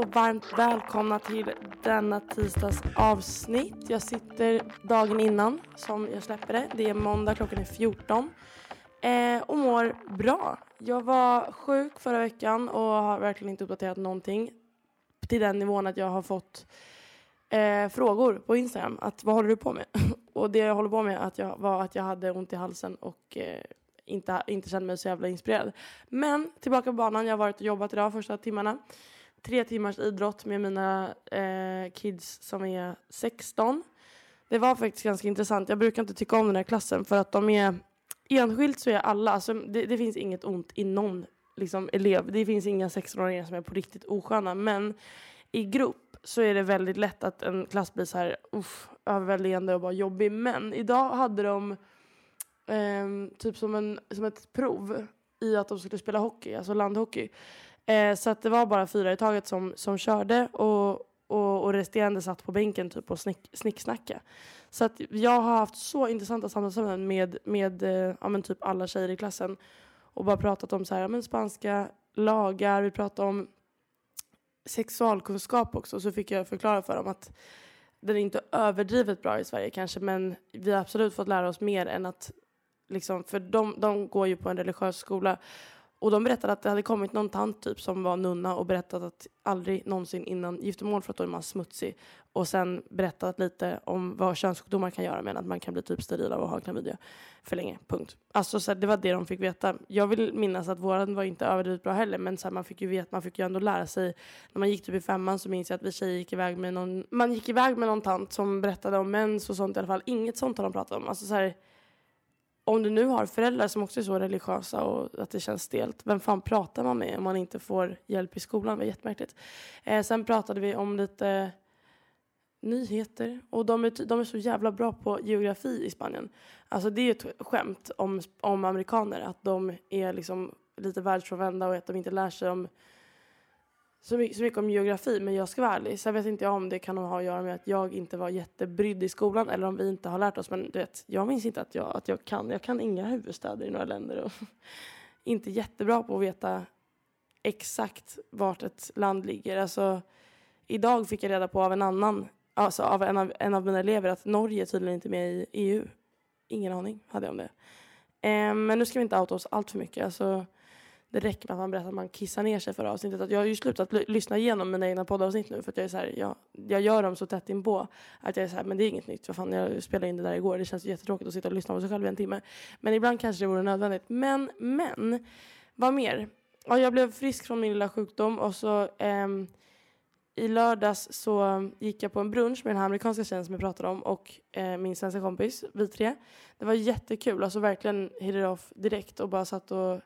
och varmt välkomna till denna tisdags avsnitt. Jag sitter dagen innan som jag släpper det. Det är måndag, klockan är 14. Eh, och mår bra. Jag var sjuk förra veckan och har verkligen inte uppdaterat någonting. Till den nivån att jag har fått eh, frågor på Instagram. Att vad håller du på med? och det jag håller på med att jag, var att jag hade ont i halsen och eh, inte, inte kände mig så jävla inspirerad. Men tillbaka på banan. Jag har varit och jobbat idag första timmarna tre timmars idrott med mina eh, kids som är 16. Det var faktiskt ganska intressant. Jag brukar inte tycka om den här klassen för att de är enskilt så är alla, alltså det, det finns inget ont i någon liksom, elev. Det finns inga 16-åringar som är på riktigt osköna. Men i grupp så är det väldigt lätt att en klass blir så här uff, överväldigande och bara jobbig. Men idag hade de eh, typ som, en, som ett prov i att de skulle spela hockey, alltså landhockey. Eh, så att det var bara fyra i taget som, som körde och, och, och resterande satt på bänken typ och snick, snicksnacka. Så att jag har haft så intressanta samtalsämnen med, med eh, ja, men typ alla tjejer i klassen och bara pratat om så här, ja, men spanska lagar, vi pratade om sexualkunskap också så fick jag förklara för dem att den är inte överdrivet bra i Sverige kanske men vi har absolut fått lära oss mer än att liksom, för de, de går ju på en religiös skola och de berättade att det hade kommit någon tant typ som var nunna och berättat att aldrig någonsin innan giftermål för att då är man smutsig. Och sen berättat lite om vad könssjukdomar kan göra med att man kan bli typ steril av att ha klamydia för länge. Punkt. Alltså så här, det var det de fick veta. Jag vill minnas att våran var inte överdrivet bra heller men så här, man fick ju veta, man fick ju ändå lära sig. När man gick typ i femman så minns jag att vi tjejer gick iväg med någon, man gick iväg med någon tant som berättade om mens och sånt i alla fall. Inget sånt har de pratat om. Alltså så här, om du nu har föräldrar som också är så religiösa och att det känns stelt, vem fan pratar man med om man inte får hjälp i skolan? Det var jättemärkligt. Eh, sen pratade vi om lite nyheter och de är, de är så jävla bra på geografi i Spanien. Alltså det är ett skämt om, om amerikaner att de är liksom lite världsfrånvända och att de inte lär sig om så mycket, så mycket om geografi, men jag ska vara ärlig. Sen vet inte jag om det kan ha att göra med att jag inte var jättebrydd i skolan eller om vi inte har lärt oss. Men du vet, jag minns inte att jag, att jag kan. Jag kan inga huvudstäder i några länder och inte jättebra på att veta exakt vart ett land ligger. Alltså, idag fick jag reda på av en annan, alltså av en av, en av mina elever att Norge tydligen inte är med i EU. Ingen aning hade jag om det. Eh, men nu ska vi inte outa oss allt för mycket. Alltså, det räcker med att man berättar att man kissar ner sig för avsnittet. Att jag har ju slutat lyssna igenom mina egna poddavsnitt nu för att jag är så här, jag, jag gör dem så tätt inpå att jag är så här, men det är inget nytt. Vad fan, jag spelade in det där igår. Det känns jättetråkigt att sitta och lyssna på sig själv i en timme. Men ibland kanske det vore nödvändigt. Men, men, vad mer? Ja, jag blev frisk från min lilla sjukdom och så ehm, i lördags så gick jag på en brunch med den här amerikanska tjejen som jag pratade om och eh, min svenska kompis, vi tre. Det var jättekul, alltså verkligen hit it off direkt och bara satt och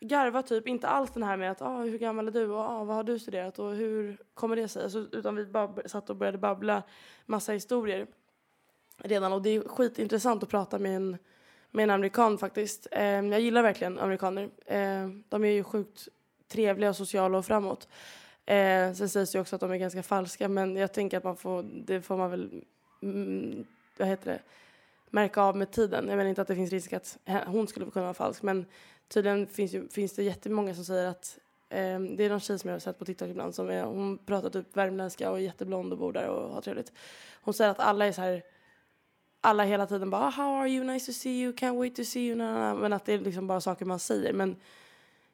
garva typ, inte alls den här med att ah, hur gammal är du och ah, vad har du studerat och hur kommer det sig? Alltså, utan vi satt och började babbla massa historier redan och det är skitintressant att prata med en med en amerikan faktiskt. Eh, jag gillar verkligen amerikaner. Eh, de är ju sjukt trevliga och sociala och framåt. Eh, sen sägs det också att de är ganska falska men jag tänker att man får, det får man väl, mm, vad heter det, märka av med tiden. Jag menar inte att det finns risk att hon skulle kunna vara falsk men tydligen finns, ju, finns det jättemånga som säger att eh, det är någon tjej som jag har sett på TikTok ibland som är, hon pratar typ värmländska och är jätteblond och bor där och har trevligt. Hon säger att alla är så här alla hela tiden bara how are you, nice to see you, can't wait to see you, men att det är liksom bara saker man säger. Men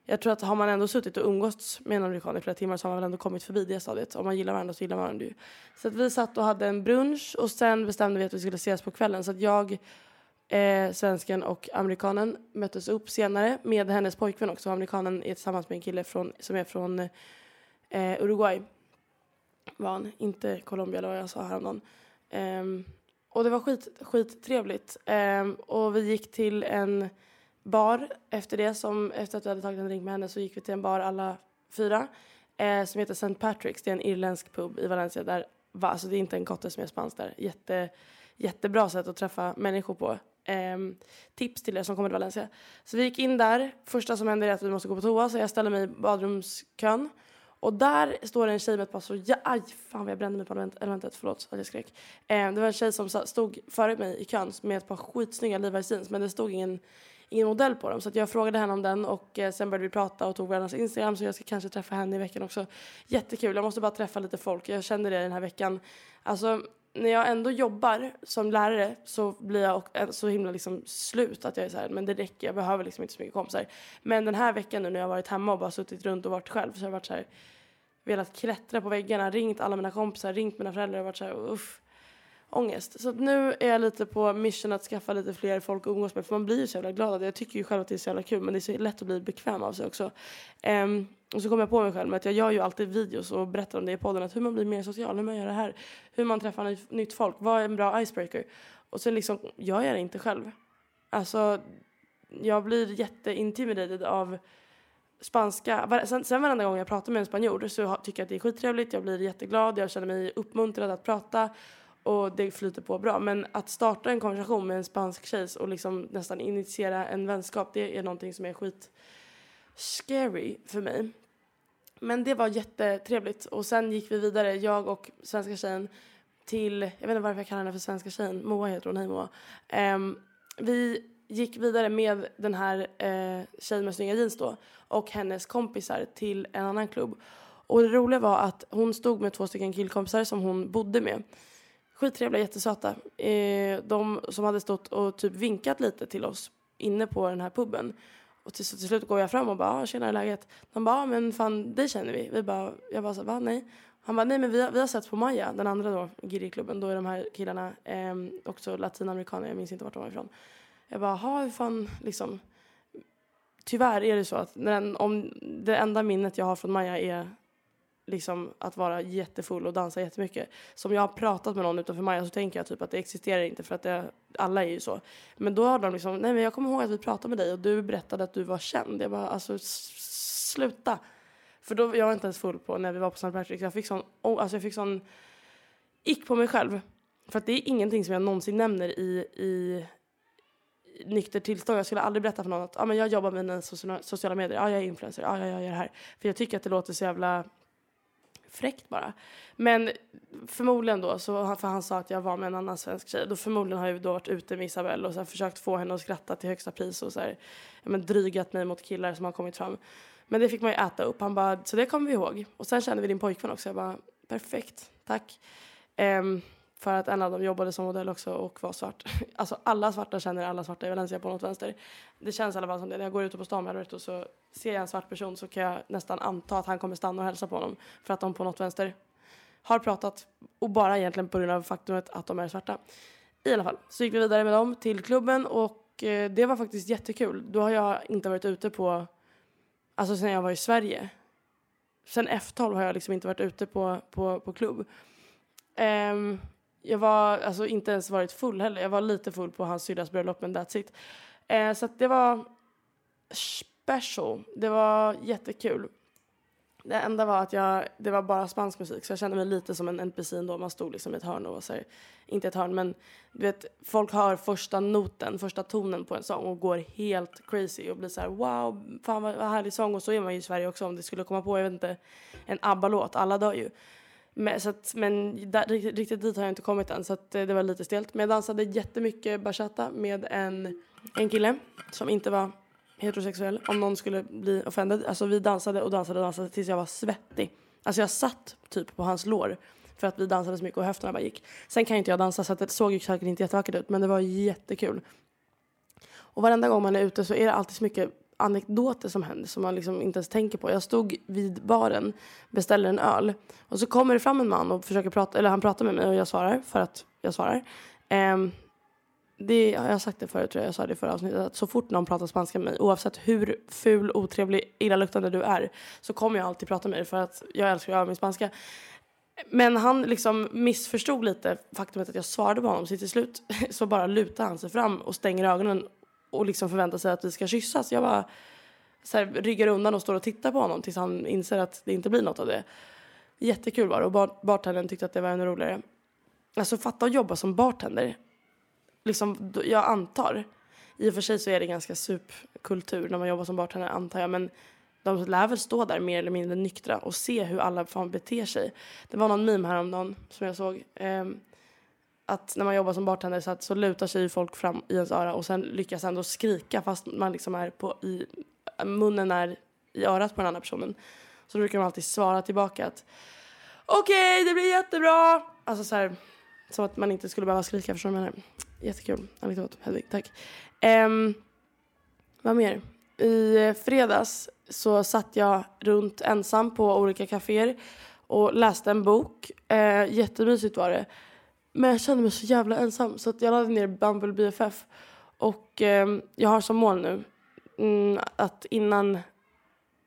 jag tror att har man ändå suttit och umgåtts med en amerikan i flera timmar så har man väl ändå kommit förbi det stadiet. Om man gillar varandra så gillar man varandra ju. Så att vi satt och hade en brunch och sen bestämde vi att vi skulle ses på kvällen. Så att jag, eh, svensken och amerikanen möttes upp senare med hennes pojkvän också. Amerikanen är tillsammans med en kille från, som är från eh, Uruguay. Var han, inte Colombia eller vad jag sa häromdagen. Um, och det var skit, skittrevligt. Um, och vi gick till en bar efter det. Som, efter att vi hade tagit en drink med henne så gick vi till en bar alla fyra. Eh, som heter St. Patrick's. Det är en irländsk pub i Valencia. Där, va, alltså det är inte en kotte som är spansk där. Jätte, jättebra sätt att träffa människor på. Eh, tips till er som kommer till Valencia. Så vi gick in där. Första som händer är att vi måste gå på toa. Så jag ställer mig i badrumskön. Och där står en tjej med ett par så... Ja, aj, fan vad jag brände mig på elementet. Förlåt att jag skrek. Eh, det var en tjej som stod före mig i kön med ett par skitsnygga Levi's jeans. Men det stod ingen ingen modell på dem. Så jag frågade henne om den och eh, sen började vi prata och tog varandras Instagram så jag ska kanske träffa henne i veckan också. Jättekul, jag måste bara träffa lite folk. Jag kände det den här veckan. Alltså när jag ändå jobbar som lärare så blir jag eh, så himla liksom slut att jag är så här, men det räcker, jag behöver liksom inte så mycket kompisar. Men den här veckan nu när jag har varit hemma och bara suttit runt och varit själv så har jag varit så här, velat klättra på väggarna, ringt alla mina kompisar, ringt mina föräldrar och varit så här, uff ångest. Så nu är jag lite på mission att skaffa lite fler folk att umgås med. För man blir ju så jävla glad. Jag tycker ju själv att det är så jävla kul. Men det är så lätt att bli bekväm av sig också. Um, och så kom jag på mig själv med att jag gör ju alltid videos och berättar om det i podden. Att hur man blir mer social, hur man gör det här. Hur man träffar ny, nytt folk. Vad är en bra icebreaker? Och sen liksom jag gör det inte själv. Alltså jag blir jätteintimidated av spanska. Sen, sen varenda gång jag pratar med en spanjor så tycker jag att det är skittrevligt. Jag blir jätteglad. Jag känner mig uppmuntrad att prata och det flyter på bra. Men att starta en konversation med en spansk tjej och liksom nästan initiera en vänskap, det är någonting som är skit scary för mig. Men det var jättetrevligt och sen gick vi vidare, jag och svenska tjejen till, jag vet inte varför jag kallar henne för svenska tjejen, Moa heter hon, hej Moa. Um, vi gick vidare med den här uh, tjejen med snygga jeans då och hennes kompisar till en annan klubb. Och det roliga var att hon stod med två stycken killkompisar som hon bodde med. Skittrevliga, jättesöta. Uh, de som hade stått och typ vinkat lite till oss inne på den här puben. Och till, till slut går jag fram och bara, ah, tjena läget? Han bara, ah, men fan dig känner vi. vi bara, jag bara, så, va nej? Han bara, nej men vi har, vi har sett på Maja, den andra då, Giri-klubben. Då är de här killarna eh, också latinamerikaner, jag minns inte vart de var ifrån. Jag bara, ha hur fan liksom. Tyvärr är det så att den, om det enda minnet jag har från Maja är liksom att vara jättefull och dansa jättemycket. Som jag har pratat med någon utanför Maja så tänker jag typ att det existerar inte för att det, alla är ju så. Men då har de liksom, nej men jag kommer ihåg att vi pratade med dig och du berättade att du var känd. Jag bara, alltså sluta. För då, jag var inte ens full på när vi var på St. Patrick. Jag fick sån, oh, alltså jag fick sån ick på mig själv. För att det är ingenting som jag någonsin nämner i, i nykter tillstånd. Jag skulle aldrig berätta för någon att ah, men jag jobbar med mina sociala medier, ah, jag är influencer, ah, jag gör det här. För jag tycker att det låter så jävla fräckt bara. Men förmodligen då, så, för han sa att jag var med en annan svensk tjej, då förmodligen har jag då varit ute med Isabelle och så försökt få henne att skratta till högsta pris och så här, men drygat mig mot killar som har kommit fram. Men det fick man ju äta upp. Han bara, så det kommer vi ihåg. Och sen kände vi din pojkvän också. Jag bara, perfekt, tack. Um, för att en av dem jobbade som modell också och var svart. Alltså alla svarta känner alla svarta i Valencia på något vänster. Det känns i alla fall som det. När jag går ute på stan med Alberto så ser jag en svart person så kan jag nästan anta att han kommer stanna och hälsa på honom. För att de på något vänster har pratat och bara egentligen på grund av faktumet att de är svarta. I alla fall så gick vi vidare med dem till klubben och eh, det var faktiskt jättekul. Då har jag inte varit ute på, alltså sen jag var i Sverige. Sen F12 har jag liksom inte varit ute på, på, på klubb. Um, jag var alltså inte ens varit full heller. Jag var lite full på hans syrras bröllop men that's it. Eh, så det var special. Det var jättekul. Det enda var att jag, det var bara spansk musik så jag kände mig lite som en NPC ändå. Man stod liksom i ett hörn och var så här, inte ett hörn men du vet folk hör första noten, första tonen på en sång och går helt crazy och blir så här wow, fan vad, vad härlig sång och så är man ju i Sverige också om det skulle komma på, jag vet inte, en ABBA-låt, alla dör ju. Men, så att, men där, riktigt dit har jag inte kommit än så att, eh, det var lite stelt. Men jag dansade jättemycket bachata med en, en kille som inte var heterosexuell om någon skulle bli offended. Alltså vi dansade och dansade och dansade tills jag var svettig. Alltså jag satt typ på hans lår för att vi dansade så mycket och höfterna bara gick. Sen kan inte jag dansa så att det såg ju säkert inte jättevackert ut men det var jättekul. Och varenda gång man är ute så är det alltid så mycket anekdoter som händer som man liksom inte ens tänker på. Jag stod vid baren, beställer en öl och så kommer det fram en man och försöker prata, eller han pratar med mig och jag svarar för att jag svarar. Um, det, jag har sagt det förut, tror jag, jag sa det i förra avsnittet, att så fort någon pratar spanska med mig, oavsett hur ful, otrevlig, illaluktande du är, så kommer jag alltid prata med dig för att jag älskar att öva min spanska. Men han liksom missförstod lite faktumet att jag svarade på honom, så till slut så bara lutar han sig fram och stänger ögonen och liksom förväntar sig att vi ska kyssas. Jag bara så här, ryggar undan och står och tittar på honom tills han inser att det inte blir något av det. Jättekul var det och bar bartendern tyckte att det var ännu roligare. Alltså fatta att jobba som bartender liksom, jag antar, i och för sig så är det ganska supkultur när man jobbar som bartender antar jag, men de lär väl stå där mer eller mindre nyktra och se hur alla fan beter sig. Det var någon meme häromdagen som jag såg. Eh, att när man jobbar som bartender så, att, så lutar sig folk fram i ens öra och sen lyckas ändå skrika fast man liksom är på i, munnen är i örat på den andra personen. Så då brukar man alltid svara tillbaka att okej, okay, det blir jättebra. Alltså så här, som att man inte skulle behöva skrika, förstår du vad jag menar? Jättekul anekdot, Hedvig. Tack. Um, vad mer? I eh, fredags så satt jag runt ensam på olika kaféer och läste en bok. Uh, jättemysigt var det. Men jag kände mig så jävla ensam så att jag laddade ner Bumble BFF. Och eh, jag har som mål nu mm, att innan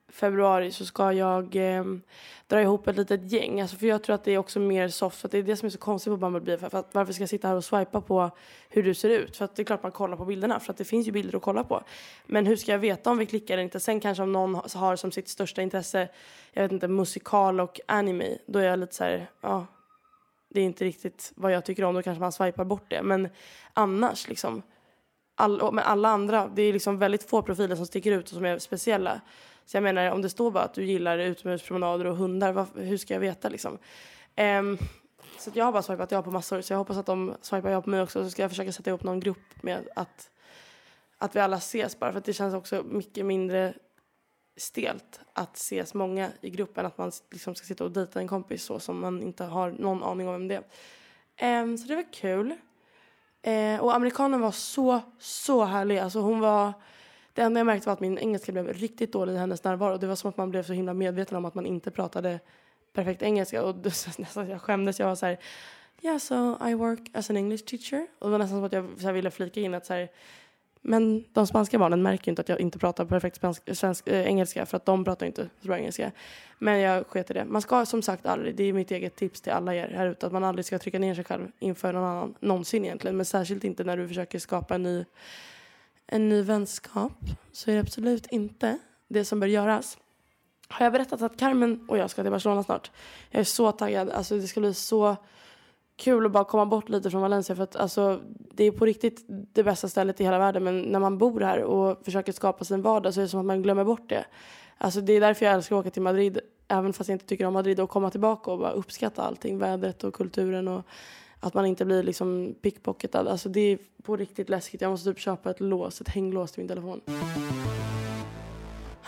februari så ska jag eh, dra ihop ett litet gäng. Alltså för jag tror att det är också mer soft. För att det är det som är så konstigt på Bumble För att varför ska jag sitta här och swipa på hur du ser ut? För att det är klart man kollar på bilderna. För att det finns ju bilder att kolla på. Men hur ska jag veta om vi klickar eller inte? Sen kanske om någon har som sitt största intresse, jag vet inte, musikal och anime. Då är jag lite så här, ja. Det är inte riktigt vad jag tycker om. Då kanske man swipar bort det. Men annars liksom. All, med alla andra, det är liksom väldigt få profiler som sticker ut och som är speciella. Så jag menar om det står bara att du gillar utomhuspromenader och hundar, vad, hur ska jag veta liksom? Um, så jag har bara swipat ja på massor så jag hoppas att de swipar ja på mig också så ska jag försöka sätta ihop någon grupp med att, att vi alla ses bara för att det känns också mycket mindre stelt att ses många i gruppen att man liksom ska sitta och dejta en kompis så som man inte har någon aning om vem det är. Um, så det var kul. Uh, och amerikanen var så, så härlig. Alltså hon var det enda jag märkte var att min engelska blev riktigt dålig i hennes närvaro. Det var som att man blev så himla medveten om att man inte pratade perfekt engelska. Och nästan jag skämdes. Jag var så här, yeah so I work as an English teacher. Och det var nästan som att jag så ville flika in att så här, men de spanska barnen märker inte att jag inte pratar perfekt spansk, svensk, äh, engelska för att de pratar inte så bra engelska. Men jag sket i det. Man ska som sagt aldrig, det är mitt eget tips till alla er här ute, att man aldrig ska trycka ner sig själv inför någon annan, någonsin egentligen. Men särskilt inte när du försöker skapa en ny en ny vänskap så är det absolut inte det som bör göras. Har jag berättat att Carmen och jag ska till Barcelona snart? Jag är så taggad. Alltså det ska bli så kul att bara komma bort lite från Valencia för att alltså, det är på riktigt det bästa stället i hela världen men när man bor här och försöker skapa sin vardag så är det som att man glömmer bort det. Alltså det är därför jag älskar att åka till Madrid även fast jag inte tycker om Madrid och komma tillbaka och bara uppskatta allting, vädret och kulturen och att man inte blir liksom pickpocketad. Alltså det är på riktigt läskigt. Jag måste typ köpa ett lås, ett hänglås till min telefon.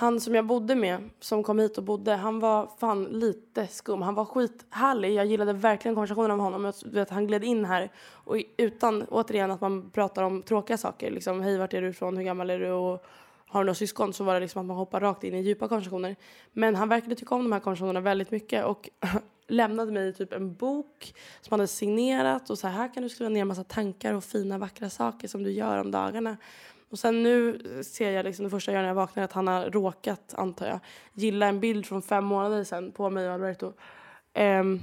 Han som jag bodde med, som kom hit och bodde, han var fan lite skum. Han var skithärlig. Jag gillade verkligen konversationen med honom. Jag vet, han gled in här och utan, återigen, att man pratar om tråkiga saker. Liksom, hej, vart är du ifrån? Hur gammal är du? Och har du några syskon? Så var det liksom att man hoppar rakt in i djupa konversationer. Men han verkade tycka om de här konversationerna väldigt mycket. Och lämnade mig typ en bok som han hade signerat och så här, här kan du skriva ner en massa tankar och fina vackra saker som du gör om dagarna. Och sen nu ser jag liksom det första jag gör när jag vaknar att han har råkat, antar jag, gilla en bild från fem månader sedan på mig och Alberto. Um,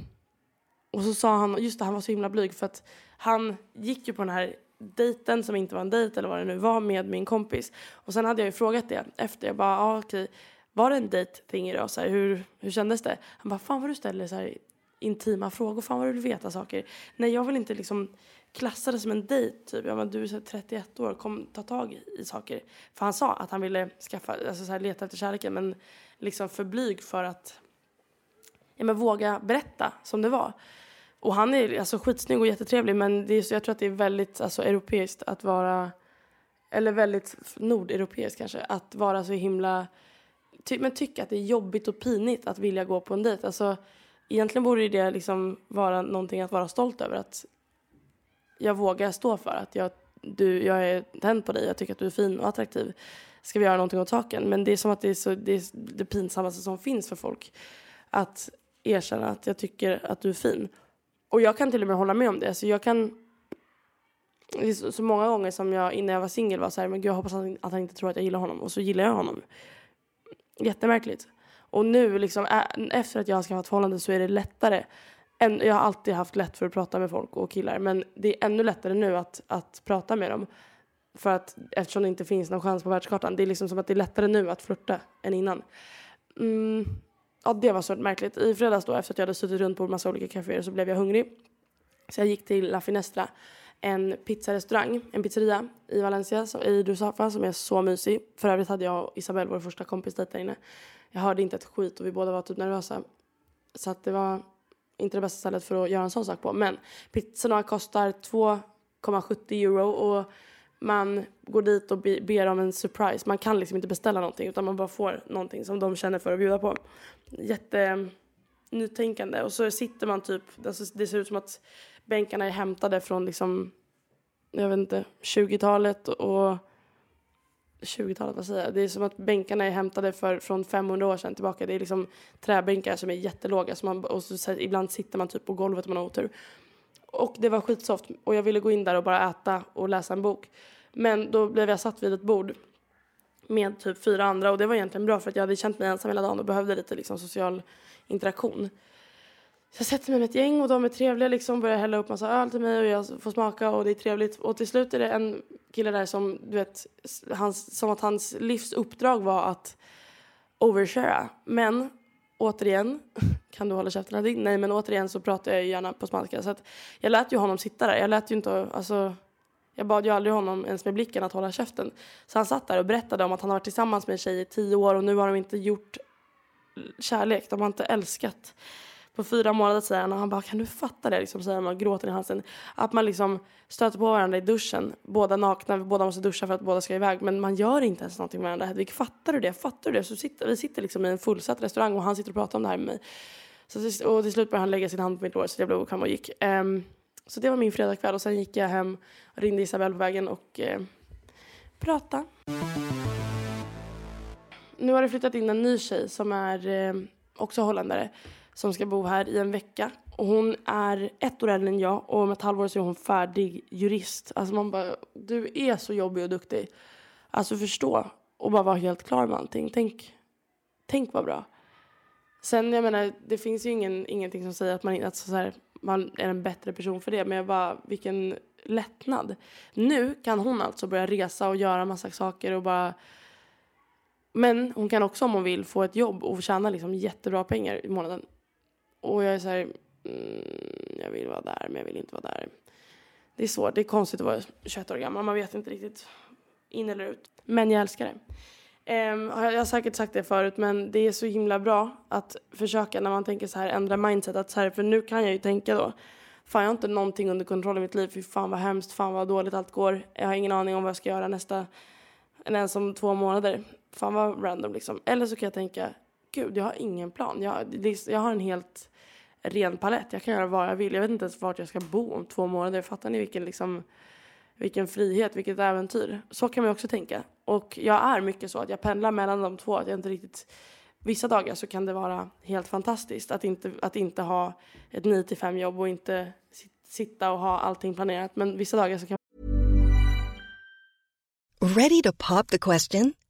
och så sa han, just det, han var så himla blyg för att han gick ju på den här dejten som inte var en dejt eller vad det nu var med min kompis. Och sen hade jag ju frågat det efter, jag bara, ah, okej, var det en date thing idag? Så här, hur, hur kändes det? Han bara, fan vad du ställer så här intima frågor, fan vad du vill veta saker. Nej, jag vill inte liksom klassa det som en dejt. Typ. Jag bara, du är 31 år, kom ta tag i, i saker. För han sa att han ville skaffa, alltså så här, leta efter kärleken men liksom för blyg för att ja, men våga berätta som det var. Och han är alltså skitsnygg och jättetrevlig men det är, jag tror att det är väldigt alltså, europeiskt att vara, eller väldigt nordeuropeiskt kanske, att vara så himla, ty, men tycka att det är jobbigt och pinigt att vilja gå på en dejt. Alltså, egentligen borde det liksom vara någonting att vara stolt över. Att jag vågar stå för att jag, du, jag är tänd på dig, jag tycker att du är fin och attraktiv. Ska vi göra någonting åt saken? Men det är som att det är så, det, är det pinsammaste som finns för folk. Att erkänna att jag tycker att du är fin. Och jag kan till och med hålla med om det. Så jag kan... Det är så, så många gånger som jag innan jag var singel var så här, men gud jag hoppas att han inte tror att jag gillar honom. Och så gillar jag honom. Jättemärkligt. Och nu liksom, efter att jag har skaffat förhållande så är det lättare. Jag har alltid haft lätt för att prata med folk och killar. Men det är ännu lättare nu att, att prata med dem. För att eftersom det inte finns någon chans på världskartan. Det är liksom som att det är lättare nu att flirta än innan. Mm, ja, det var så märkligt. I fredags då efter att jag hade suttit runt på en massa olika kaféer så blev jag hungrig. Så jag gick till La Finestra, en pizzarestaurang, en pizzeria i Valencia, i Dusafa som är så mysig. För övrigt hade jag och Isabelle, vår första kompis, dit där inne. Jag hörde inte ett skit och vi båda var typ nervösa. Så att det var inte det bästa stället för att göra en sån sak på. Men pizzorna kostar 2,70 euro och man går dit och ber om en surprise. Man kan liksom inte beställa någonting utan man bara får någonting som de känner för att bjuda på. Jätte mm, nytänkande. Och så sitter man typ, alltså det ser ut som att bänkarna är hämtade från liksom, jag vet inte, 20-talet och 20-talet, vad säger jag? Det är som att bänkarna är hämtade för, från 500 år sedan tillbaka. Det är liksom träbänkar som är jättelåga så man, och så, ibland sitter man typ på golvet om man har otur. Och det var skitsoft och jag ville gå in där och bara äta och läsa en bok. Men då blev jag satt vid ett bord med typ fyra andra och det var egentligen bra för att jag hade känt mig ensam hela dagen och behövde lite liksom social interaktion. Så jag sätter mig med ett gäng och de är trevliga liksom, börjar hälla upp massa öl till mig och jag får smaka och det är trevligt. Och till slut är det en kille där som, du vet, hans, som att hans livsuppdrag var att overshara. Men återigen, kan du hålla käften din? Nej men återigen så pratar jag gärna på spanska så att jag lät ju honom sitta där. Jag lät ju inte, alltså jag bad ju aldrig honom ens med blicken att hålla käften. Så han satt där och berättade om att han har varit tillsammans med en tjej i tio år och nu har de inte gjort kärlek, de har inte älskat på fyra månader säger han och han bara kan du fatta det liksom säger man gråter i halsen. Att man liksom stöter på varandra i duschen, båda nakna, båda måste duscha för att båda ska iväg men man gör inte ens någonting med varandra. Hedvig fattar du det? Fattar du det? Så sitter, vi sitter liksom i en fullsatt restaurang och han sitter och pratar om det här med mig. Så och till slut började han lägga sin hand på mitt lår så jag blev obekväm och gick. Um, så det var min fredagkväll och sen gick jag hem och ringde Isabelle på vägen och uh, pratade. Nu har det flyttat in en ny tjej som är uh, också holländare som ska bo här i en vecka. Och hon är ett år äldre än jag och om ett halvår så är hon färdig jurist. Alltså man bara, du är så jobbig och duktig. Alltså förstå och bara vara helt klar med allting. Tänk, tänk vad bra. Sen jag menar, det finns ju ingen, ingenting som säger att man, att så här, man är en bättre person för det. Men jag bara, vilken lättnad. Nu kan hon alltså börja resa och göra massa saker och bara men hon kan också om hon vill få ett jobb och tjäna liksom jättebra pengar i månaden. Och jag är så här, mm, jag vill vara där men jag vill inte vara där. Det är svårt, det är konstigt att vara 21 år gammal, man vet inte riktigt in eller ut. Men jag älskar det. Um, jag har säkert sagt det förut men det är så himla bra att försöka när man tänker så här ändra mindset. Att så här, för nu kan jag ju tänka då, fan jag har inte någonting under kontroll i mitt liv, fy fan vad hemskt, fan vad dåligt allt går. Jag har ingen aning om vad jag ska göra nästa, ens om två månader. Fan vad random liksom. Eller så kan jag tänka, gud jag har ingen plan. Jag, jag har en helt ren palett. Jag kan göra vad jag vill. Jag vet inte ens vart jag ska bo om två månader. Fattar ni vilken, liksom, vilken frihet, vilket äventyr? Så kan man också tänka. Och jag är mycket så att jag pendlar mellan de två. Att jag inte riktigt... Vissa dagar så kan det vara helt fantastiskt att inte, att inte ha ett 9 till 5 jobb och inte sitta och ha allting planerat. Men vissa dagar så kan Ready to pop the question?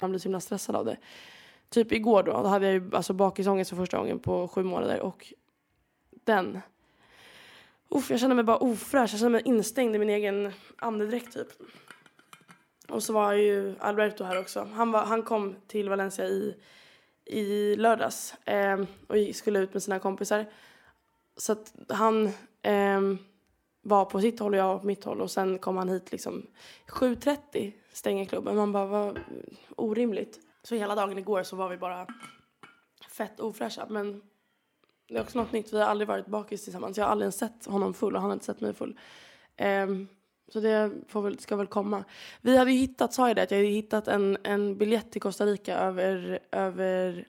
Man blir så himla stressad av det. Typ igår då, då hade jag ju alltså bakisångest för första gången på sju månader och den. Uff, jag kände mig bara ofräsch, jag kände mig instängd i min egen andedräkt typ. Och så var ju Alberto här också. Han, var, han kom till Valencia i, i lördags eh, och skulle ut med sina kompisar. Så att han eh, var på sitt håll och jag var på mitt håll och sen kom han hit liksom 7.30 stänger klubben. Man bara, vad orimligt. Så hela dagen igår så var vi bara fett ofräscha. Men det är också något nytt. Vi har aldrig varit bakis tillsammans. Jag har aldrig sett honom full och han har inte sett mig full. Um, så det får väl, ska väl komma. Vi hade ju hittat, sa jag det, att jag hade hittat en, en biljett till Costa Rica över, över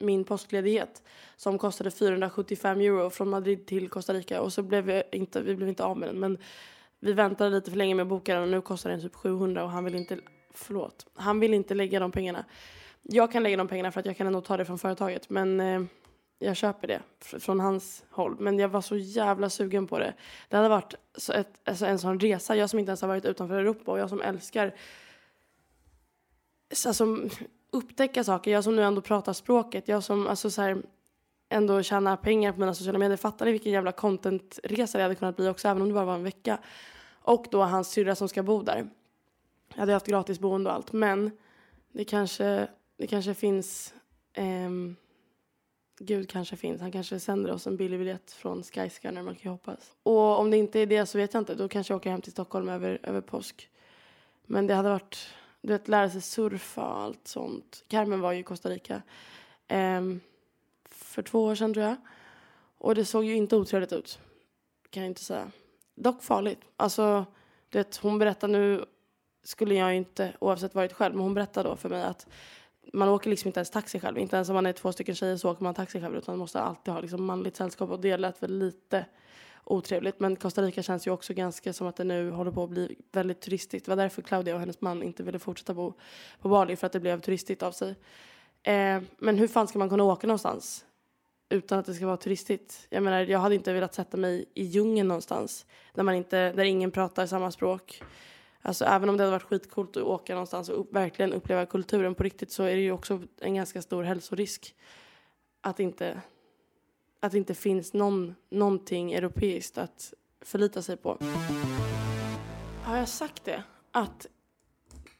min påskledighet som kostade 475 euro från Madrid till Costa Rica och så blev vi inte, vi blev inte av med den men vi väntade lite för länge med att boka den och nu kostar den typ 700 och han vill inte, förlåt, han vill inte lägga de pengarna. Jag kan lägga de pengarna för att jag kan ändå ta det från företaget men eh, jag köper det från hans håll. Men jag var så jävla sugen på det. Det hade varit så ett, alltså en sån resa. Jag som inte ens har varit utanför Europa och jag som älskar alltså, upptäcka saker. Jag som nu ändå pratar språket. Jag som alltså, så här, ändå tjänar pengar på mina sociala medier. Fattar ni vilken jävla contentresa det hade kunnat bli också även om det bara var en vecka. Och då hans syrra som ska bo där. Jag hade haft gratis boende och allt men det kanske, det kanske finns ehm, Gud kanske finns. Han kanske sänder oss en billig biljett från Skyscanner, man kan ju hoppas. Och om det inte är det så vet jag inte. Då kanske jag åker hem till Stockholm över, över påsk. Men det hade varit, du vet, lära sig surfa och allt sånt. Carmen var ju i Costa Rica eh, för två år sedan tror jag. Och det såg ju inte otrevligt ut. Kan jag inte säga. Dock farligt. Alltså, du vet, hon berättade nu, skulle jag inte oavsett varit själv, men hon berättade då för mig att man åker liksom inte ens taxi själv. Inte ens om man är två stycken tjejer så åker man taxi själv utan man måste alltid ha liksom manligt sällskap och det lät väl lite otrevligt. Men Costa Rica känns ju också ganska som att det nu håller på att bli väldigt turistigt. Det var därför Claudia och hennes man inte ville fortsätta bo på Bali för att det blev turistigt av sig. Eh, men hur fan ska man kunna åka någonstans utan att det ska vara turistigt? Jag menar, jag hade inte velat sätta mig i djungeln någonstans där man inte, där ingen pratar samma språk. Alltså även om det hade varit skitcoolt att åka någonstans och upp, verkligen uppleva kulturen på riktigt så är det ju också en ganska stor hälsorisk att inte, att det inte finns någon, någonting europeiskt att förlita sig på. Har jag sagt det? Att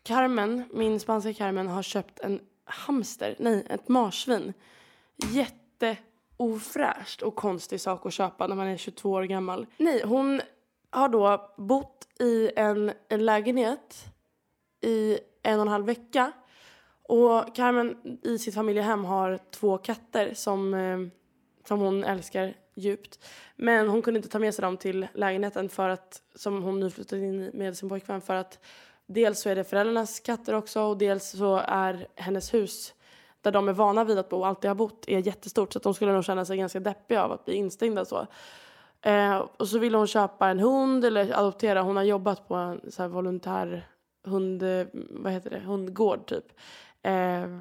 Carmen, min spanska Carmen, har köpt en hamster, nej, ett marsvin. Jätteofräscht och konstig sak att köpa när man är 22 år gammal. Nej, hon har då bott i en, en lägenhet i en och en halv vecka. Och Carmen i sitt familjehem har två katter som, eh, som hon älskar djupt. Men hon kunde inte ta med sig dem till lägenheten för att, som hon nu flyttat in med sin pojkvän för att dels så är det föräldrarnas katter också och dels så är hennes hus där de är vana vid att bo och alltid har bott är jättestort så att de skulle nog känna sig ganska deppiga av att bli instängda så. Eh, och så ville hon köpa en hund eller adoptera. Hon har jobbat på en så här volontär hund, vad heter det, hundgård typ. Eh,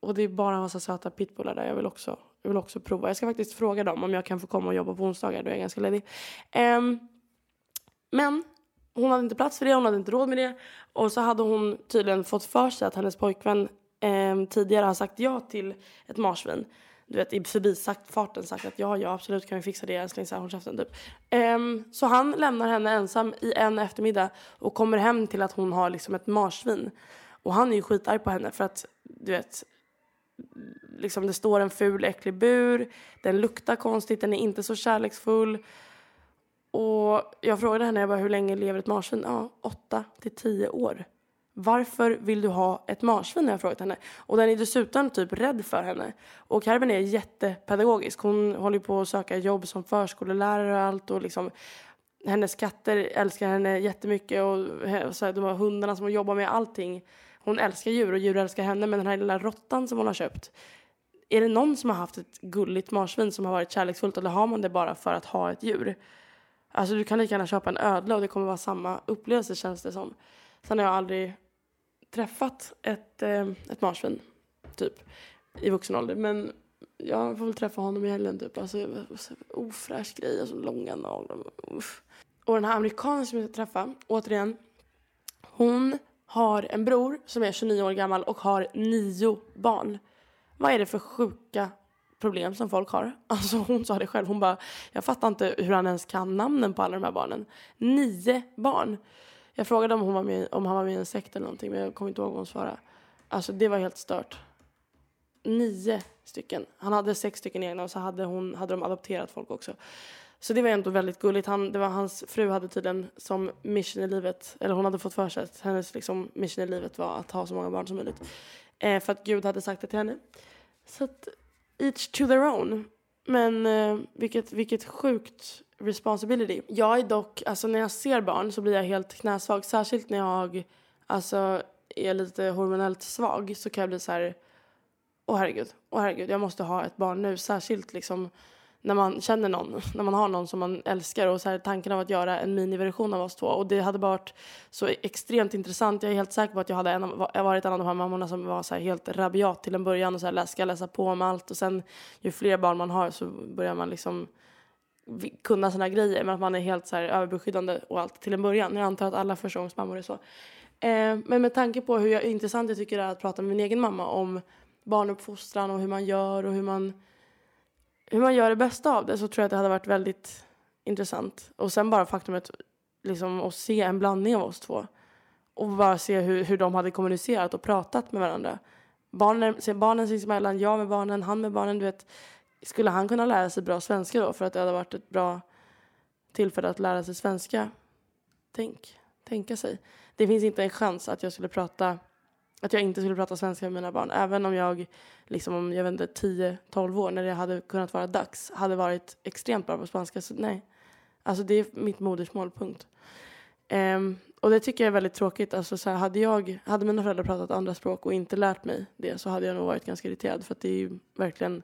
och det är bara en massa söta pitbullar där. Jag vill, också, jag vill också prova. Jag ska faktiskt fråga dem om jag kan få komma och jobba på onsdagar. Då är jag ganska ledig. Um, men hon hade inte plats för det, hon hade inte råd med det. Och så hade hon tydligen fått för sig att hennes pojkvän um, tidigare har sagt ja till ett marsvin du vet, i förbifarten sagt att ja, ja, absolut kan vi fixa det älskling, så här, käften typ. Um, så han lämnar henne ensam i en eftermiddag och kommer hem till att hon har liksom ett marsvin. Och han är ju skitarg på henne för att, du vet, liksom det står en ful äcklig bur, den luktar konstigt, den är inte så kärleksfull. Och jag frågade henne, jag bara, hur länge lever ett marsvin? Ja, åtta till tio år. Varför vill du ha ett marsvin? jag frågat henne. Och den är dessutom typ rädd för henne. Och Carmen är jättepedagogisk. Hon håller på att söka jobb som förskollärare och allt. Och liksom, hennes katter älskar henne jättemycket. Och, och så här, de här hundarna som hon jobbar med, allting. Hon älskar djur och djur älskar henne. Men den här lilla råttan som hon har köpt. Är det någon som har haft ett gulligt marsvin som har varit kärleksfullt eller har man det bara för att ha ett djur? Alltså du kan lika gärna köpa en ödla och det kommer vara samma upplevelse känns det som. Sen har jag aldrig träffat ett, eh, ett marsvin, typ, i vuxen ålder. Men jag får väl träffa honom i helgen, typ. Alltså, ofräsch grej, alltså långa naglar. Uff. Och den här amerikanen som jag ska träffa, återigen, hon har en bror som är 29 år gammal och har nio barn. Vad är det för sjuka problem som folk har? Alltså hon sa det själv, hon bara, jag fattar inte hur han ens kan namnen på alla de här barnen. Nio barn! Jag frågade om, hon var med, om han var med i en sekt eller någonting men jag kommer inte ihåg vad hon svarade. Alltså det var helt stört. Nio stycken. Han hade sex stycken egna och så hade, hon, hade de adopterat folk också. Så det var ändå väldigt gulligt. Han, det var hans fru hade tydligen som mission i livet, eller hon hade fått för sig att hennes liksom, mission i livet var att ha så många barn som möjligt. Eh, för att Gud hade sagt det till henne. Så att each to their own. Men eh, vilket, vilket sjukt responsibility. Jag är dock, alltså när jag ser barn så blir jag helt knäsvag. Särskilt när jag alltså, är lite hormonellt svag så kan jag bli så här, åh herregud, åh herregud, jag måste ha ett barn nu. Särskilt liksom när man känner någon, när man har någon som man älskar och så här, tanken av att göra en miniversion av oss två. Och det hade varit så extremt intressant. Jag är helt säker på att jag hade en, varit en av de här mammorna som var så här, helt rabiat till en början och så här, ska läsa på om allt. Och sen ju fler barn man har så börjar man liksom kunna sina grejer men att man är helt så här överbeskyddande och allt till en början. Jag antar att alla förstagångsmammor är så. Eh, men med tanke på hur jag, intressant jag tycker det är att prata med min egen mamma om barnuppfostran och hur man gör och hur man, hur man gör det bästa av det så tror jag att det hade varit väldigt intressant. Och sen bara faktumet liksom, att se en blandning av oss två och bara se hur, hur de hade kommunicerat och pratat med varandra. Barnen, barnen sinsemellan, jag med barnen, han med barnen. Du vet, skulle han kunna lära sig bra svenska då för att det hade varit ett bra tillfälle att lära sig svenska? Tänk, tänka sig. Det finns inte en chans att jag skulle prata att jag inte skulle prata svenska med mina barn. Även om jag, liksom om jag vet inte, 10-12 år, när det hade kunnat vara dags, hade varit extremt bra på spanska. Så nej. Alltså det är mitt modersmål, punkt. Um, och det tycker jag är väldigt tråkigt. Alltså så här, hade, jag, hade mina föräldrar pratat andra språk och inte lärt mig det så hade jag nog varit ganska irriterad. För att det är ju verkligen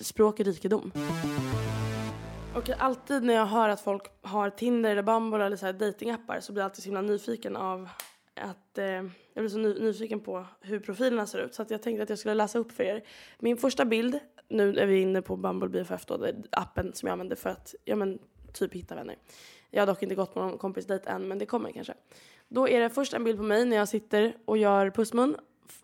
språk är rikedom. Och alltid när jag hör att folk har Tinder eller Bumble eller så här datingappar så blir jag alltid så himla nyfiken av att eh, jag blir så ny, nyfiken på hur profilerna ser ut så att jag tänkte att jag skulle läsa upp för er. Min första bild, nu är vi inne på Bumble BFF då, det är appen som jag använder för att, ja men typ hitta vänner. Jag har dock inte gått på någon kompisdejt än men det kommer kanske. Då är det först en bild på mig när jag sitter och gör pussmun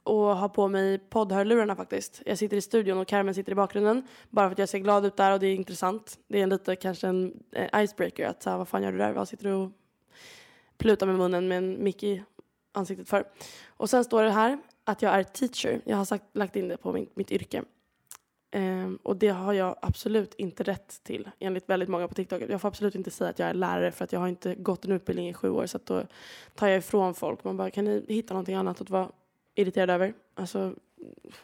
och har på mig poddhörlurarna faktiskt. Jag sitter i studion och Carmen sitter i bakgrunden. Bara för att jag ser glad ut där och det är intressant. Det är en lite kanske en eh, icebreaker att så vad fan gör du där? Vad sitter du och plutar med munnen med en mick i ansiktet för? Och sen står det här att jag är teacher. Jag har sagt, lagt in det på min, mitt yrke. Um, och det har jag absolut inte rätt till enligt väldigt många på TikTok. Jag får absolut inte säga att jag är lärare för att jag har inte gått en utbildning i sju år så att då tar jag ifrån folk. Man bara, kan ni hitta någonting annat att vara irriterad över. Alltså,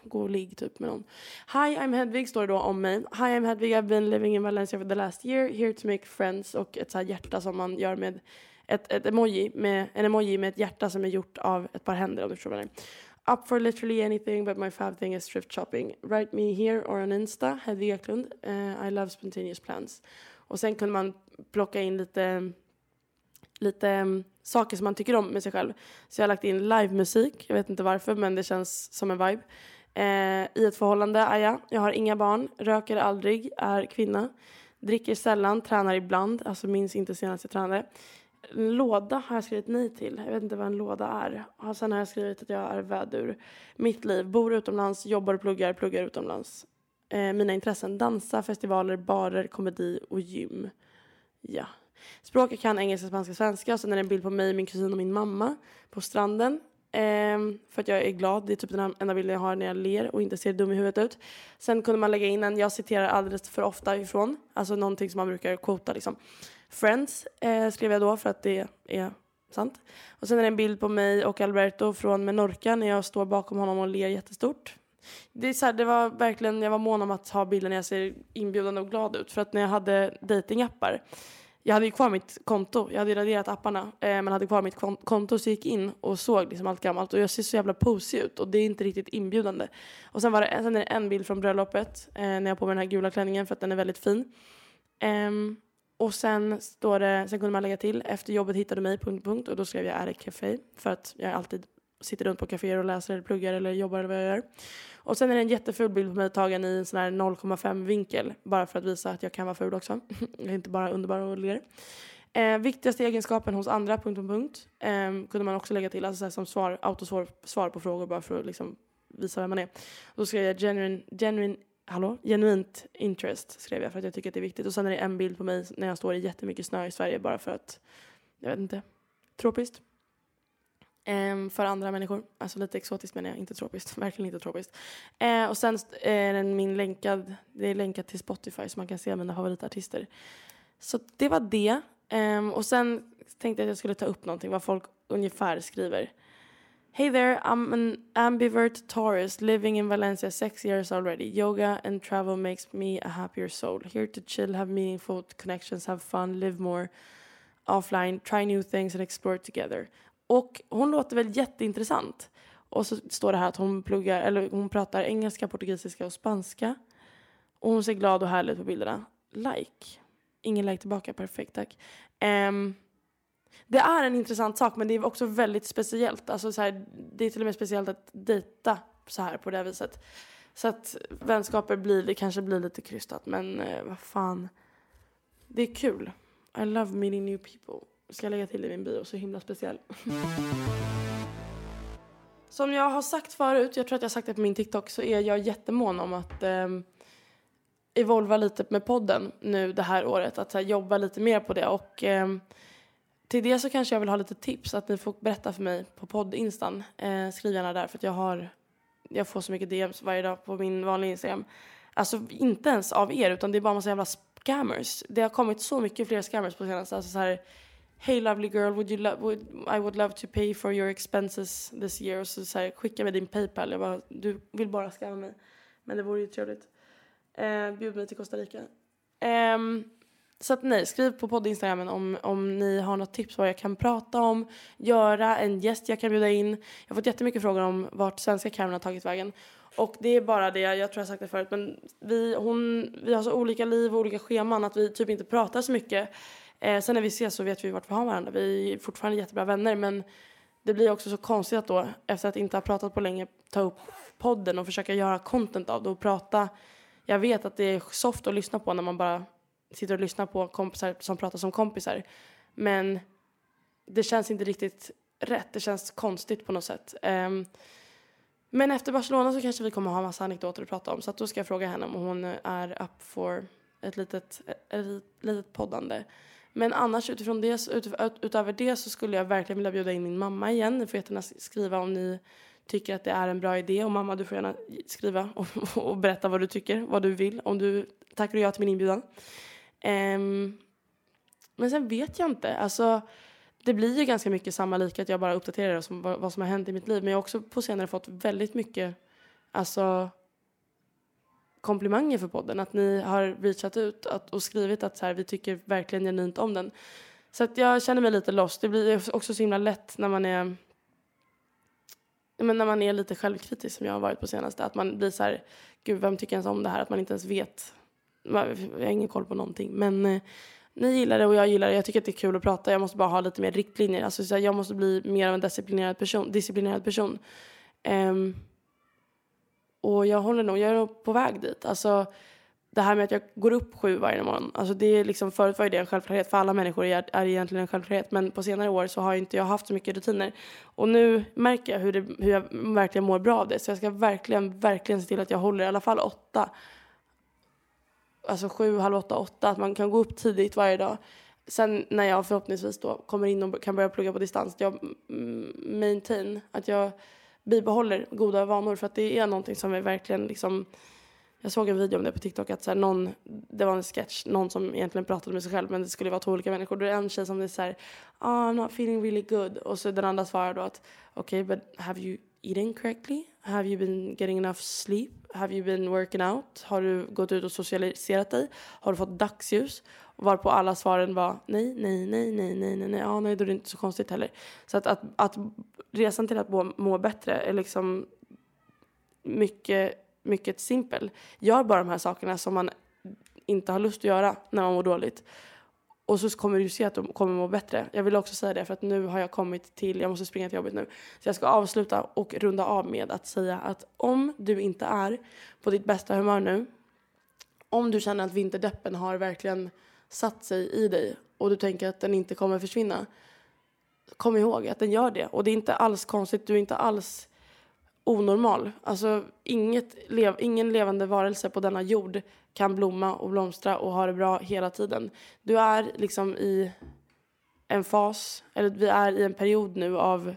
gå och ligg typ med någon. Hi, I'm Hedvig står det då om mig. Hi, I'm Hedvig. I've been living in Valencia for the last year. Here to make friends. Och ett så här hjärta som man gör med ett, ett emoji med, en emoji med ett hjärta som är gjort av ett par händer om du förstår vad jag Up for literally anything but my fav thing is thrift shopping. Write me here or on Insta, Hedvig Eklund. Uh, I love spontaneous plans. Och sen kunde man plocka in lite lite um, saker som man tycker om med sig själv. Så jag har lagt in livemusik, jag vet inte varför men det känns som en vibe. Eh, I ett förhållande är jag, jag har inga barn, röker aldrig, är kvinna. Dricker sällan, tränar ibland, alltså minns inte senast jag tränade. Låda har jag skrivit nej till. Jag vet inte vad en låda är. Sen har jag skrivit att jag är vädur. Mitt liv, bor utomlands, jobbar och pluggar, pluggar utomlands. Eh, mina intressen, dansa, festivaler, barer, komedi och gym. Ja. Språk jag kan engelska, spanska, svenska. Och sen är det en bild på mig, min kusin och min mamma på stranden. Eh, för att jag är glad. Det är typ den enda bilden jag har när jag ler och inte ser dum i huvudet ut. Sen kunde man lägga in en, jag citerar alldeles för ofta ifrån, alltså någonting som man brukar quota liksom. Friends eh, skrev jag då för att det är Sant. Och sen är det en bild på mig och Alberto från Menorca när jag står bakom honom och ler jättestort. Det, är så här, det var verkligen, jag var mån om att ha bilden när jag ser inbjudande och glad ut. För att när jag hade datingappar jag hade ju kvar mitt konto, jag hade raderat apparna eh, men hade kvar mitt konto så jag gick in och såg liksom allt gammalt och jag ser så jävla posig ut och det är inte riktigt inbjudande. Och sen, var det, sen är det en bild från bröllopet eh, när jag har på mig den här gula klänningen för att den är väldigt fin. Um, och sen står det, sen kunde man lägga till efter jobbet hittade du mig, punkt, punkt. Och då skrev jag är det café för att jag alltid sitter runt på kaféer och läser eller pluggar eller jobbar eller vad jag gör. Och sen är det en jätteful bild på mig tagen i en sån här 0,5 vinkel. Bara för att visa att jag kan vara ful också. jag är inte bara underbar och ler. Eh, viktigaste egenskapen hos andra, punkt, punkt, punkt. Eh, kunde man också lägga till, alltså så som svar, autosvar svar på frågor bara för att liksom visa vem man är. Och då skrev jag genuine, genuine hallå, genuint interest skrev jag för att jag tycker att det är viktigt. Och sen är det en bild på mig när jag står i jättemycket snö i Sverige bara för att, jag vet inte, tropiskt. Um, för andra människor. Alltså lite exotiskt menar jag, inte tropiskt. Verkligen inte tropiskt. Uh, och sen är den min länkad, det är länkat till Spotify så man kan se mina favoritartister. Så det var det. Um, och sen tänkte jag att jag skulle ta upp någonting, vad folk ungefär skriver. Hey there, I'm an ambivert Taurus living in Valencia six years already. Yoga and travel makes me a happier soul. Here to chill, have meaningful connections, have fun, live more offline, try new things and explore together. Och hon låter väl jätteintressant. Och så står det här att hon pluggar, eller hon pratar engelska, portugisiska och spanska. Och hon ser glad och härlig ut på bilderna. Like. Ingen like tillbaka, perfekt tack. Um, det är en intressant sak men det är också väldigt speciellt. Alltså så här, det är till och med speciellt att dejta så här på det här viset. Så att vänskaper blir, det kanske blir lite krystat men eh, vad fan. Det är kul. I love meeting new people. Ska jag lägga till i min bio, så himla speciell. Som jag har sagt förut, jag tror att jag har sagt det på min TikTok, så är jag jättemån om att eh, evolva lite med podden nu det här året. Att här, jobba lite mer på det. Och eh, till det så kanske jag vill ha lite tips, att ni får berätta för mig på poddinstan. Eh, skriv gärna där, för att jag har jag får så mycket DMs varje dag på min vanliga Instagram. Alltså inte ens av er, utan det är bara massa jävla scammers. Det har kommit så mycket fler scammers på senaste. Alltså så här, Hey lovely girl, would you would, I would love to pay for your expenses this year. Och så, så här, skicka mig din Paypal. Jag bara, du vill bara scamma mig. Men det vore ju trevligt. Eh, bjud mig till Costa Rica. Eh, så att nej, skriv på podd-instagrammen om, om ni har något tips vad jag kan prata om, göra, en gäst jag kan bjuda in. Jag har fått jättemycket frågor om vart svenska Cameron har tagit vägen. Och det är bara det, jag tror jag sagt det förut, men vi, hon, vi har så olika liv och olika scheman att vi typ inte pratar så mycket. Eh, sen när vi ses så vet vi vart vi har varandra. Vi är fortfarande jättebra vänner men det blir också så konstigt att då efter att inte ha pratat på länge ta upp podden och försöka göra content av det och prata. Jag vet att det är soft att lyssna på när man bara sitter och lyssnar på kompisar som pratar som kompisar. Men det känns inte riktigt rätt. Det känns konstigt på något sätt. Um, men efter Barcelona så kanske vi kommer ha en massa anekdoter att prata om. Så att då ska jag fråga henne om hon är up for ett litet, ett litet poddande. Men annars utifrån det, utöver det så skulle jag verkligen vilja bjuda in min mamma igen. Ni får jättegärna skriva om ni tycker att det är en bra idé. Och mamma, du får gärna skriva och, och berätta vad du tycker, vad du vill. Om du tackar ja till min inbjudan. Um, men sen vet jag inte. Alltså, det blir ju ganska mycket samma lika att jag bara uppdaterar som, vad, vad som har hänt i mitt liv. Men jag har också på senare fått väldigt mycket alltså, komplimanger för podden. Att ni har reachat ut att, och skrivit att så här, vi tycker verkligen genuint om den. Så att jag känner mig lite lost. Det blir också så himla lätt när man är men när man är lite självkritisk som jag har varit på senaste. Att man blir så här, gud vem tycker ens om det här? Att man inte ens vet. Jag har ingen koll på någonting. Men eh, ni gillar det och jag gillar det. Jag tycker att det är kul att prata. Jag måste bara ha lite mer riktlinjer. Alltså, så här, jag måste bli mer av en disciplinerad person. Disciplinerad person. Um, och jag håller nog, jag är nog på väg dit. Alltså, det här med att jag går upp sju varje morgon, alltså det är liksom, förut var det en självklarhet, för alla människor är, är egentligen en självklarhet, men på senare år så har inte jag haft så mycket rutiner. Och nu märker jag hur, det, hur jag verkligen mår bra av det, så jag ska verkligen, verkligen se till att jag håller i alla fall åtta, alltså sju, halv åtta, åtta, att man kan gå upp tidigt varje dag. Sen när jag förhoppningsvis då kommer in och kan börja plugga på distans, jag maintain, att jag bibehåller goda vanor för att det är någonting som är verkligen liksom jag såg en video om det på TikTok att så här, någon, det var en sketch, någon som egentligen pratade med sig själv men det skulle vara två olika människor. Då är det en tjej som är så här, oh, I'm not feeling really good. Och så den andra svarar då att okej, okay, but have you eaten correctly? Have you been getting enough sleep? Have you been working out? Har du gått ut och socialiserat dig? Har du fått dagsljus? Varpå alla svaren var nej, nej, nej, nej, nej, nej, nej, ja, nej, då är det inte så konstigt heller. Så att, att, att resan till att må, må bättre är liksom mycket mycket simpel. Gör bara de här sakerna som man inte har lust att göra när man mår dåligt. Och så kommer du se att du kommer må bättre. Jag vill också säga det för att nu har jag kommit till, jag måste springa till jobbet nu. Så jag ska avsluta och runda av med att säga att om du inte är på ditt bästa humör nu, om du känner att vinterdeppen har verkligen satt sig i dig och du tänker att den inte kommer försvinna, kom ihåg att den gör det. Och det är inte alls konstigt, du är inte alls onormal. Alltså, inget lev, ingen levande varelse på denna jord kan blomma och blomstra och ha det bra hela tiden. Du är liksom i en fas, eller vi är i en period nu av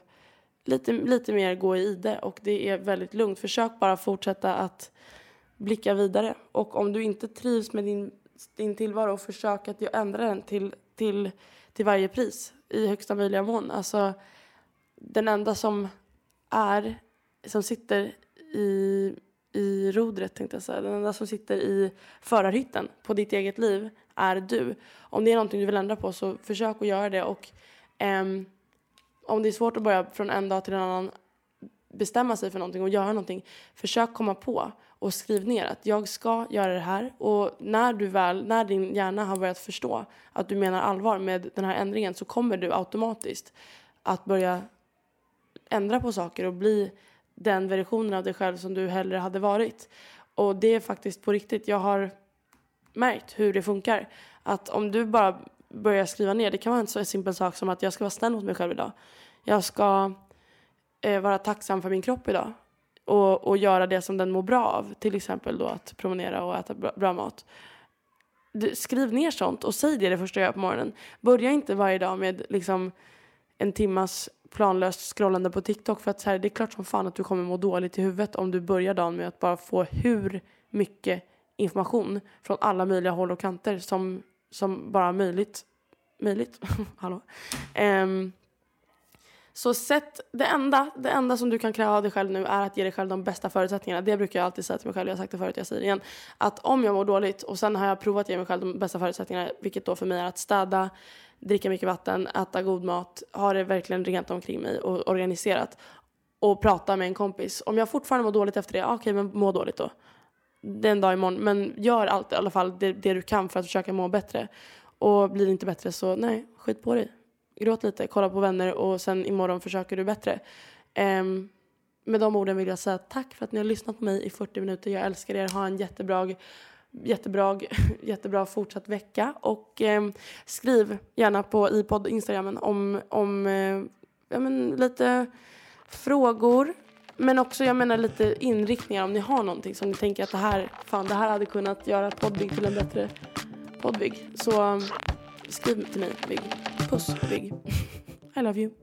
lite, lite mer gå i ide och det är väldigt lugnt. Försök bara fortsätta att blicka vidare. Och om du inte trivs med din, din tillvaro, försök att ändra den till, till, till varje pris i högsta möjliga mån. Alltså, den enda som är som sitter i, i rodret, tänkte jag säga. Den enda som sitter i förarhytten på ditt eget liv är du. Om det är någonting du vill ändra på så försök att göra det. Och um, om det är svårt att börja från en dag till en annan bestämma sig för någonting och göra någonting, försök komma på och skriv ner att jag ska göra det här. Och när du väl, när din hjärna har börjat förstå att du menar allvar med den här ändringen så kommer du automatiskt att börja ändra på saker och bli den versionen av dig själv som du hellre hade varit. Och det är faktiskt på riktigt. Jag har märkt hur det funkar. Att om du bara börjar skriva ner, det kan vara en så simpel sak som att jag ska vara snäll mot mig själv idag. Jag ska eh, vara tacksam för min kropp idag. Och, och göra det som den mår bra av. Till exempel då att promenera och äta bra, bra mat. Du, skriv ner sånt och säg det det första jag gör på morgonen. Börja inte varje dag med liksom en timmas planlöst scrollande på TikTok för att så här, det är klart som fan att du kommer må dåligt i huvudet om du börjar dagen med att bara få hur mycket information från alla möjliga håll och kanter som, som bara möjligt. Möjligt? Hallå? Um, så sätt, det enda, det enda som du kan kräva av dig själv nu är att ge dig själv de bästa förutsättningarna. Det brukar jag alltid säga till mig själv, jag har sagt det förut, jag säger det igen. Att om jag mår dåligt och sen har jag provat att ge mig själv de bästa förutsättningarna, vilket då för mig är att städa, dricka mycket vatten, äta god mat, ha det verkligen rent omkring mig och organiserat. Och prata med en kompis. Om jag fortfarande mår dåligt efter det, okej okay, men må dåligt då. Det är en dag imorgon. Men gör allt i alla fall det, det, du kan för att försöka må bättre. Och blir det inte bättre så nej, skit på dig. Gråt lite, kolla på vänner och sen imorgon försöker du bättre. Um, med de orden vill jag säga tack för att ni har lyssnat på mig i 40 minuter. Jag älskar er. Ha en jättebra jättebra, jättebra fortsatt vecka. Och eh, skriv gärna på i Instagram Instagramen om, om eh, ja, men lite frågor. Men också jag menar lite inriktningar om ni har någonting som ni tänker att det här, fan, det här hade kunnat göra Podbig till en bättre Podbig. Så skriv till mig, Big. Puss, Big. I love you.